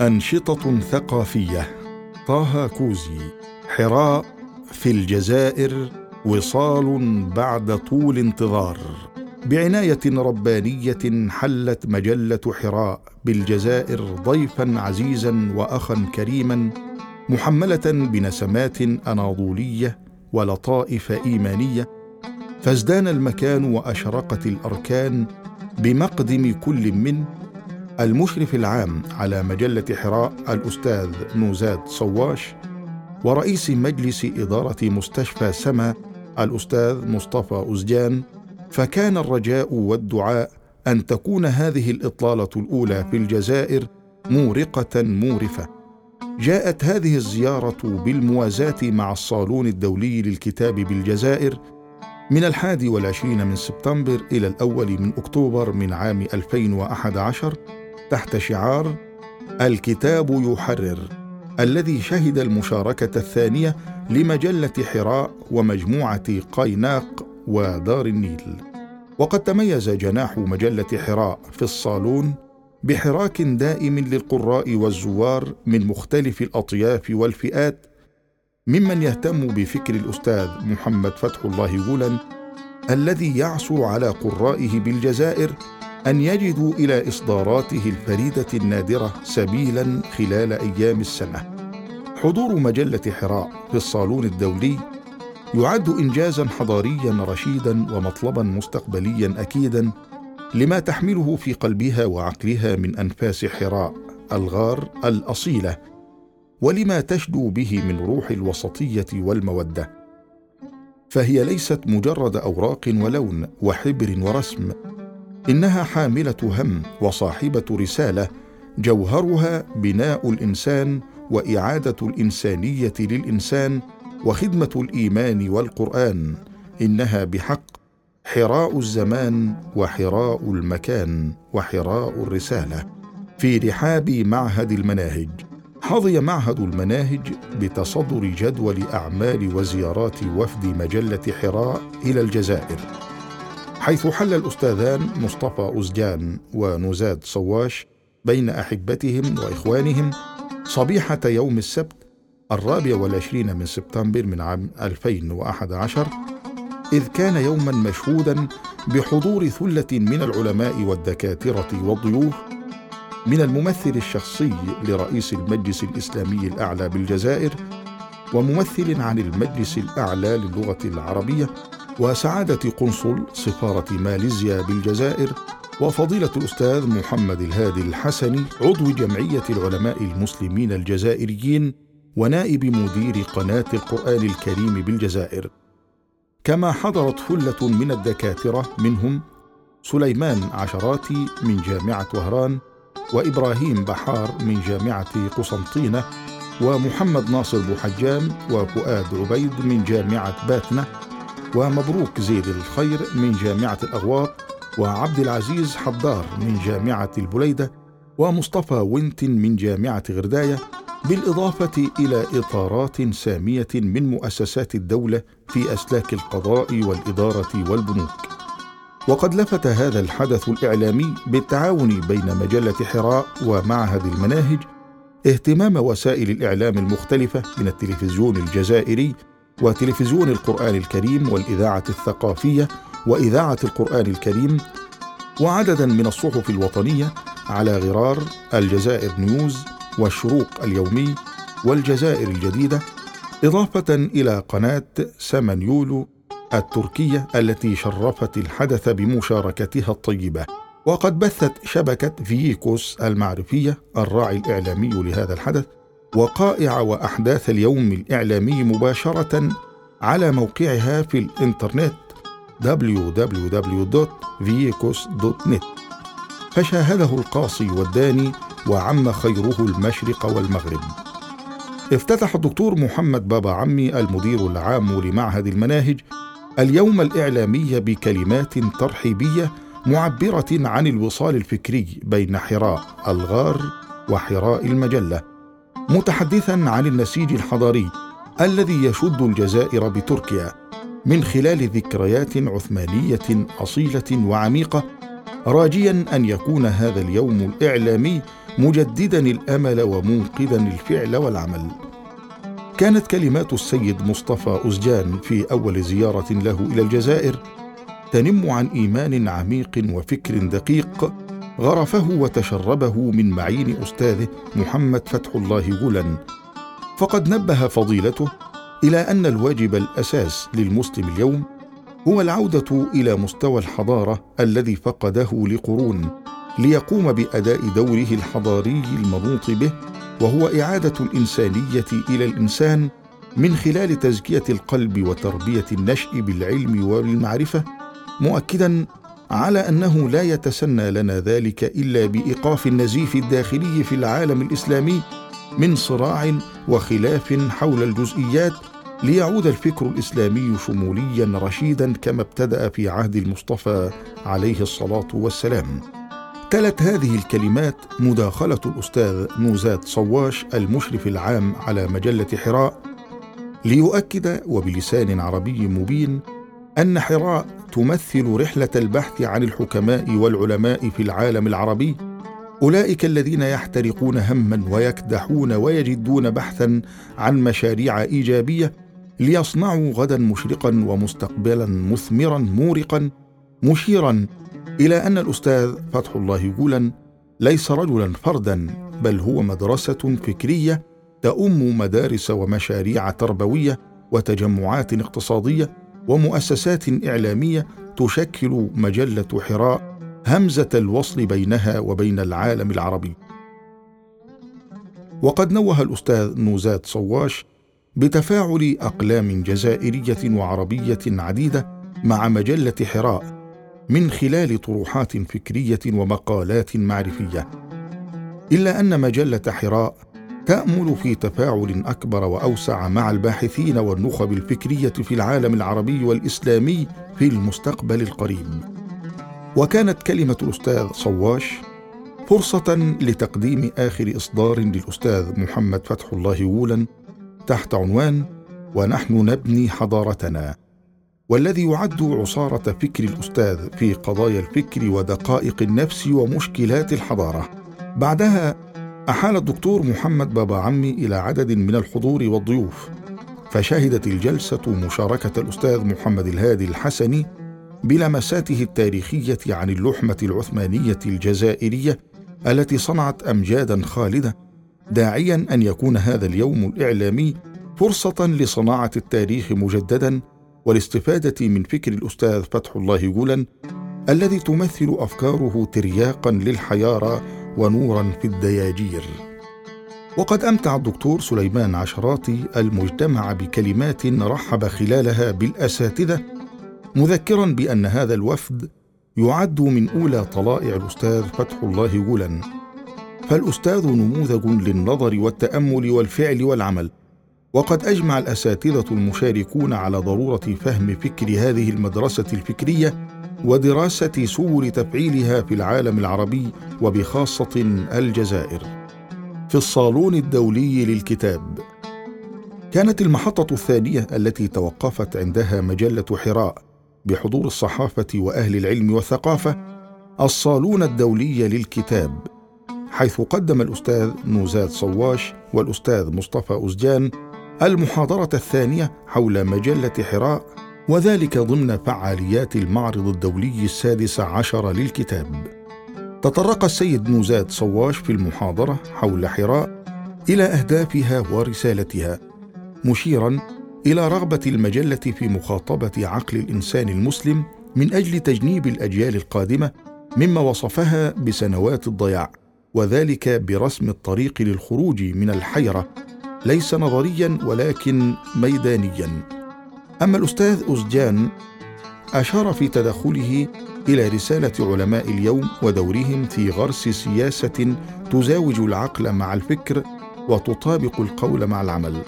أنشطة ثقافية. طه كوزي. حراء في الجزائر وصال بعد طول انتظار. بعناية ربانية حلت مجلة حراء بالجزائر ضيفا عزيزا وأخا كريما محملة بنسمات أناضولية ولطائف إيمانية. فازدان المكان وأشرقت الأركان بمقدم كل من المشرف العام على مجلة حراء الأستاذ نوزاد صواش ورئيس مجلس إدارة مستشفى سما الأستاذ مصطفى أزجان فكان الرجاء والدعاء أن تكون هذه الإطلالة الأولى في الجزائر مورقة مورفة. جاءت هذه الزيارة بالموازاة مع الصالون الدولي للكتاب بالجزائر من الحادي والعشرين من سبتمبر إلى الأول من أكتوبر من عام 2011 تحت شعار الكتاب يحرر الذي شهد المشاركة الثانية لمجلة حراء ومجموعة قايناق ودار النيل. وقد تميز جناح مجلة حراء في الصالون بحراك دائم للقراء والزوار من مختلف الأطياف والفئات ممن يهتم بفكر الأستاذ محمد فتح الله جولا الذي يعصر على قرائه بالجزائر أن يجدوا إلى إصداراته الفريدة النادرة سبيلا خلال أيام السنة. حضور مجلة حراء في الصالون الدولي يعد انجازا حضاريا رشيدا ومطلبا مستقبليا اكيدا لما تحمله في قلبها وعقلها من أنفاس حراء الغار الأصيلة ولما تشدو به من روح الوسطية والمودة. فهي ليست مجرد أوراق ولون وحبر ورسم إنها حاملة هم وصاحبة رسالة جوهرها بناء الإنسان وإعادة الإنسانية للإنسان وخدمة الإيمان والقرآن. إنها بحق حراء الزمان وحراء المكان وحراء الرسالة. في رحاب معهد المناهج حظي معهد المناهج بتصدر جدول أعمال وزيارات وفد مجلة حراء إلى الجزائر. حيث حل الأستاذان مصطفى أزجان ونزاد صواش بين أحبتهم وإخوانهم صبيحة يوم السبت الرابع والعشرين من سبتمبر من عام 2011 إذ كان يوما مشهودا بحضور ثلة من العلماء والدكاترة والضيوف من الممثل الشخصي لرئيس المجلس الإسلامي الأعلى بالجزائر وممثل عن المجلس الأعلى للغة العربية وسعادة قنصل سفارة ماليزيا بالجزائر وفضيلة الأستاذ محمد الهادي الحسني عضو جمعية العلماء المسلمين الجزائريين ونائب مدير قناة القرآن الكريم بالجزائر. كما حضرت ثلة من الدكاترة منهم سليمان عشراتي من جامعة وهران وإبراهيم بحار من جامعة قسنطينة ومحمد ناصر بوحجام وفؤاد عبيد من جامعة باتنة ومبروك زيد الخير من جامعة الأغواط وعبد العزيز حضار من جامعة البليدة ومصطفى وينتن من جامعة غرداية بالإضافة إلى إطارات سامية من مؤسسات الدولة في أسلاك القضاء والإدارة والبنوك. وقد لفت هذا الحدث الإعلامي بالتعاون بين مجلة حراء ومعهد المناهج اهتمام وسائل الإعلام المختلفة من التلفزيون الجزائري وتلفزيون القرآن الكريم والإذاعة الثقافية وإذاعة القرآن الكريم وعددا من الصحف الوطنية على غرار الجزائر نيوز والشروق اليومي والجزائر الجديدة إضافة إلى قناة سمنيولو التركية التي شرفت الحدث بمشاركتها الطيبة. وقد بثت شبكة فييكوس المعرفية الراعي الإعلامي لهذا الحدث وقائع وأحداث اليوم الإعلامي مباشرة على موقعها في الإنترنت www.viecos.net فشاهده القاصي والداني وعم خيره المشرق والمغرب. افتتح الدكتور محمد بابا عمي المدير العام لمعهد المناهج اليوم الإعلامي بكلمات ترحيبية معبرة عن الوصال الفكري بين حراء الغار وحراء المجلة. متحدثا عن النسيج الحضاري الذي يشد الجزائر بتركيا من خلال ذكريات عثمانية أصيلة وعميقة راجيا أن يكون هذا اليوم الإعلامي مجددا الأمل وموقدا الفعل والعمل. كانت كلمات السيد مصطفى أزجان في أول زيارة له إلى الجزائر تنم عن إيمان عميق وفكر دقيق غرفه وتشربه من معين أستاذه محمد فتح الله غولن فقد نبه فضيلته إلى أن الواجب الأساس للمسلم اليوم هو العودة إلى مستوى الحضارة الذي فقده لقرون ليقوم بأداء دوره الحضاري المنوط به وهو إعادة الإنسانية إلى الإنسان من خلال تزكية القلب وتربية النشء بالعلم والمعرفة مؤكدا على أنه لا يتسنى لنا ذلك إلا بإيقاف النزيف الداخلي في العالم الإسلامي من صراع وخلاف حول الجزئيات ليعود الفكر الإسلامي شموليا رشيدا كما ابتدأ في عهد المصطفى عليه الصلاة والسلام. تلت هذه الكلمات مداخلة الأستاذ نوزاد صواش المشرف العام على مجلة حراء ليؤكد وبلسان عربي مبين أن حراء تمثل رحلة البحث عن الحكماء والعلماء في العالم العربي. أولئك الذين يحترقون هما ويكدحون ويجدون بحثا عن مشاريع إيجابية ليصنعوا غدا مشرقا ومستقبلا مثمرا مورقا. مشيرا إلى أن الأستاذ فتح الله جولا ليس رجلا فردا بل هو مدرسة فكرية تؤم مدارس ومشاريع تربوية وتجمعات اقتصادية ومؤسسات إعلامية تشكل مجلة حراء همزة الوصل بينها وبين العالم العربي. وقد نوه الأستاذ نوزاد صواش بتفاعل أقلام جزائرية وعربية عديدة مع مجلة حراء من خلال طروحات فكرية ومقالات معرفية. إلا أن مجلة حراء تأمل في تفاعل أكبر وأوسع مع الباحثين والنخب الفكرية في العالم العربي والإسلامي في المستقبل القريب. وكانت كلمة الأستاذ صواش فرصة لتقديم آخر إصدار للأستاذ محمد فتح الله وولا تحت عنوان ونحن نبني حضارتنا والذي يعد عصارة فكر الأستاذ في قضايا الفكر ودقائق النفس ومشكلات الحضارة. بعدها أحال الدكتور محمد بابا عمي إلى عدد من الحضور والضيوف فشهدت الجلسة مشاركة الأستاذ محمد الهادي الحسني بلمساته التاريخية عن اللحمة العثمانية الجزائرية التي صنعت أمجادا خالدة داعيا أن يكون هذا اليوم الإعلامي فرصة لصناعة التاريخ مجددا والاستفادة من فكر الأستاذ فتح الله جولا الذي تمثل أفكاره ترياقا للحياره ونورا في الدياجير. وقد أمتع الدكتور سليمان عشراتي المجتمع بكلمات رحب خلالها بالأساتذة مذكرا بأن هذا الوفد يعد من أولى طلائع الأستاذ فتح الله جولا فالأستاذ نموذج للنظر والتأمل والفعل والعمل. وقد أجمع الأساتذة المشاركون على ضرورة فهم فكر هذه المدرسة الفكرية ودراسة سبل تفعيلها في العالم العربي وبخاصة الجزائر. في الصالون الدولي للكتاب. كانت المحطة الثانية التي توقفت عندها مجلة حراء بحضور الصحافة وأهل العلم والثقافة الصالون الدولي للكتاب حيث قدم الأستاذ نوزاد صواش والأستاذ مصطفى أزجان المحاضرة الثانية حول مجلة حراء وذلك ضمن فعاليات المعرض الدولي السادس عشر للكتاب. تطرق السيد نوزاد صواش في المحاضرة حول حراء إلى أهدافها ورسالتها، مشيرا إلى رغبة المجلة في مخاطبة عقل الإنسان المسلم من أجل تجنيب الأجيال القادمة مما وصفها بسنوات الضياع، وذلك برسم الطريق للخروج من الحيرة ليس نظريا ولكن ميدانيا أما الأستاذ أزجان أشار في تدخله إلى رسالة علماء اليوم ودورهم في غرس سياسة تزاوج العقل مع الفكر وتطابق القول مع العمل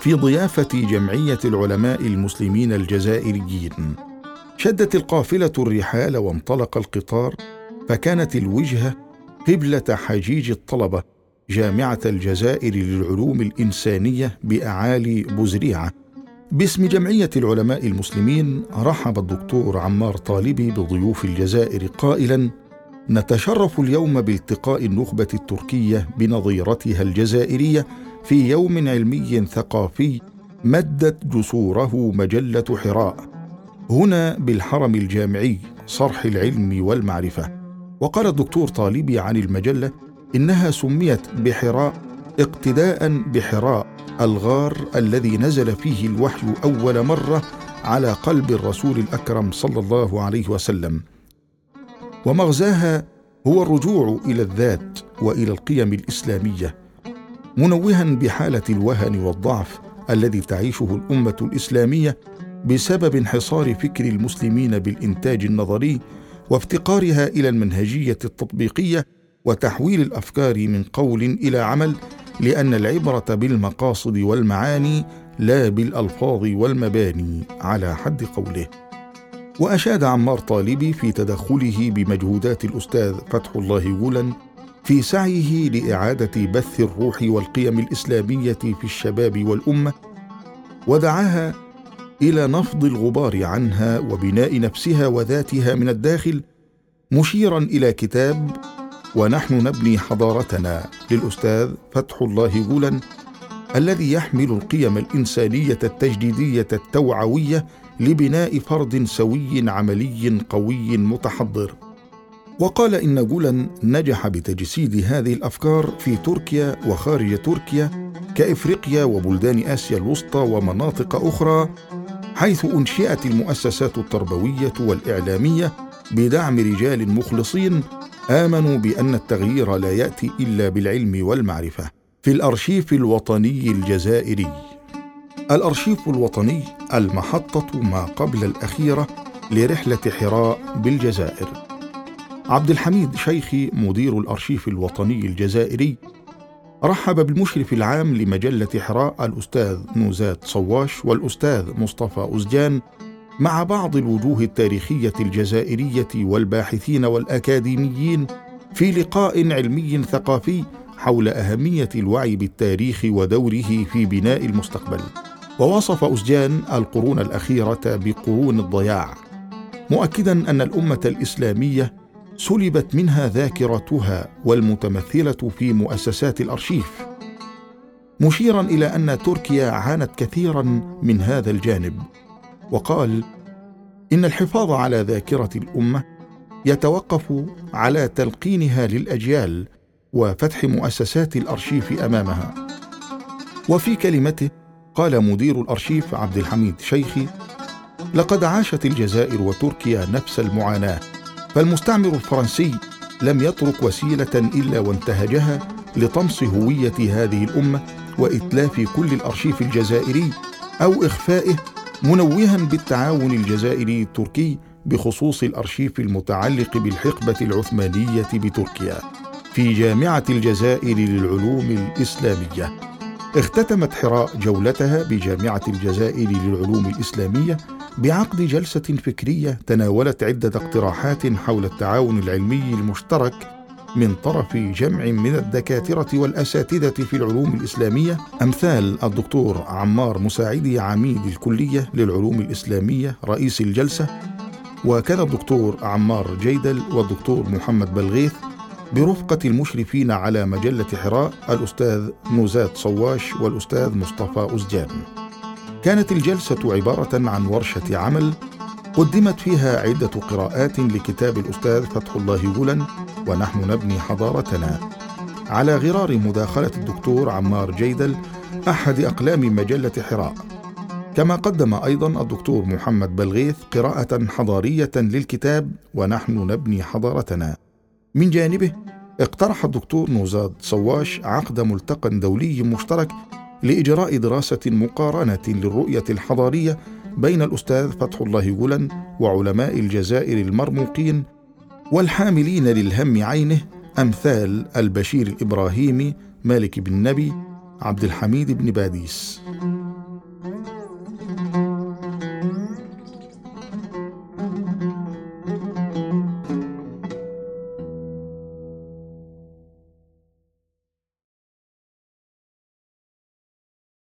في ضيافة جمعية العلماء المسلمين الجزائريين. شدت القافلة الرحال وانطلق القطار فكانت الوجهه قبله حجيج الطلبة جامعة الجزائر للعلوم الإنسانية بأعالي بوزريعة باسم جمعية العلماء المسلمين رحب الدكتور عمار طالبي بضيوف الجزائر قائلا نتشرف اليوم بالتقاء النخبة التركية بنظيرتها الجزائرية في يوم علمي ثقافي مدت جسوره مجلة حراء. هنا بالحرم الجامعي صرح العلم والمعرفة. وقال الدكتور طالبي عن المجلة إنها سميت بحراء اقتداء بحراء الغار الذي نزل فيه الوحي أول مرة على قلب الرسول الأكرم صلى الله عليه وسلم. ومغزاها هو الرجوع إلى الذات وإلى القيم الإسلامية منوها بحالة الوهن والضعف الذي تعيشه الأمة الإسلامية بسبب انحصار فكر المسلمين بالإنتاج النظري وافتقارها إلى المنهجية التطبيقية وتحويل الأفكار من قول إلى عمل لأن العبرة بالمقاصد والمعاني لا بالألفاظ والمباني على حد قوله. وأشاد عمار طالبي في تدخله بمجهودات الأستاذ فتح الله جولا في سعيه لإعادة بث الروح والقيم الإسلامية في الشباب والأمة ودعاها إلى نفض الغبار عنها وبناء نفسها وذاتها من الداخل مشيرا إلى كتاب ونحن نبني حضارتنا للأستاذ فتح الله جولا الذي يحمل القيم الإنسانية التجديدية التوعوية لبناء فرد سوي عملي قوي متحضر. وقال إن جولا نجح بتجسيد هذه الأفكار في تركيا وخارج تركيا كإفريقيا وبلدان آسيا الوسطى ومناطق أخرى حيث أنشئت المؤسسات التربوية والإعلامية بدعم رجال مخلصين آمنوا بأن التغيير لا يأتي إلا بالعلم والمعرفة. في الأرشيف الوطني الجزائري. الأرشيف الوطني المحطة ما قبل الأخيرة لرحلة حراء بالجزائر. عبد الحميد شيخي مدير الأرشيف الوطني الجزائري رحب بالمشرف العام لمجلة حراء الأستاذ نوزات صواش والأستاذ مصطفى أزجان مع بعض الوجوه التاريخية الجزائرية والباحثين والأكاديميين في لقاء علمي ثقافي حول أهمية الوعي بالتاريخ ودوره في بناء المستقبل. ووصف أزجان القرون الأخيرة بقرون الضياع مؤكدا أن الأمة الإسلامية سلبت منها ذاكرتها والمتمثلة في مؤسسات الأرشيف. مشيرا إلى أن تركيا عانت كثيرا من هذا الجانب. وقال إن الحفاظ على ذاكرة الأمة يتوقف على تلقينها للأجيال وفتح مؤسسات الأرشيف أمامها. وفي كلمته قال مدير الأرشيف عبد الحميد شيخي لقد عاشت الجزائر وتركيا نفس المعاناة فالمستعمر الفرنسي لم يترك وسيلة إلا وانتهجها لطمس هوية هذه الأمة وإتلاف كل الأرشيف الجزائري أو إخفائه منوها بالتعاون الجزائري التركي بخصوص الأرشيف المتعلق بالحقبة العثمانية بتركيا في جامعة الجزائر للعلوم الإسلامية. اختتمت حراء جولتها بجامعة الجزائر للعلوم الإسلامية بعقد جلسة فكرية تناولت عدة اقتراحات حول التعاون العلمي المشترك من طرف جمع من الدكاترة والأساتذة في العلوم الإسلامية أمثال الدكتور عمار مساعدي عميد الكلية للعلوم الإسلامية رئيس الجلسة وكان الدكتور عمار جيدل والدكتور محمد بلغيث برفقة المشرفين على مجلة حراء الأستاذ نوزات صواش والأستاذ مصطفى أزجان. كانت الجلسة عبارة عن ورشة عمل قدمت فيها عدة قراءات لكتاب الأستاذ فتح الله جولا ونحن نبني حضارتنا. على غرار مداخلة الدكتور عمار جيدل أحد أقلام مجلة حراء. كما قدم أيضا الدكتور محمد بلغيث قراءة حضارية للكتاب ونحن نبني حضارتنا. من جانبه اقترح الدكتور نوزاد صواش عقد ملتقى دولي مشترك لإجراء دراسة مقارنة للرؤية الحضارية بين الأستاذ فتح الله جولن وعلماء الجزائر المرموقين والحاملين للهم عينه أمثال البشير الابراهيمي مالك بن نبي عبد الحميد بن باديس.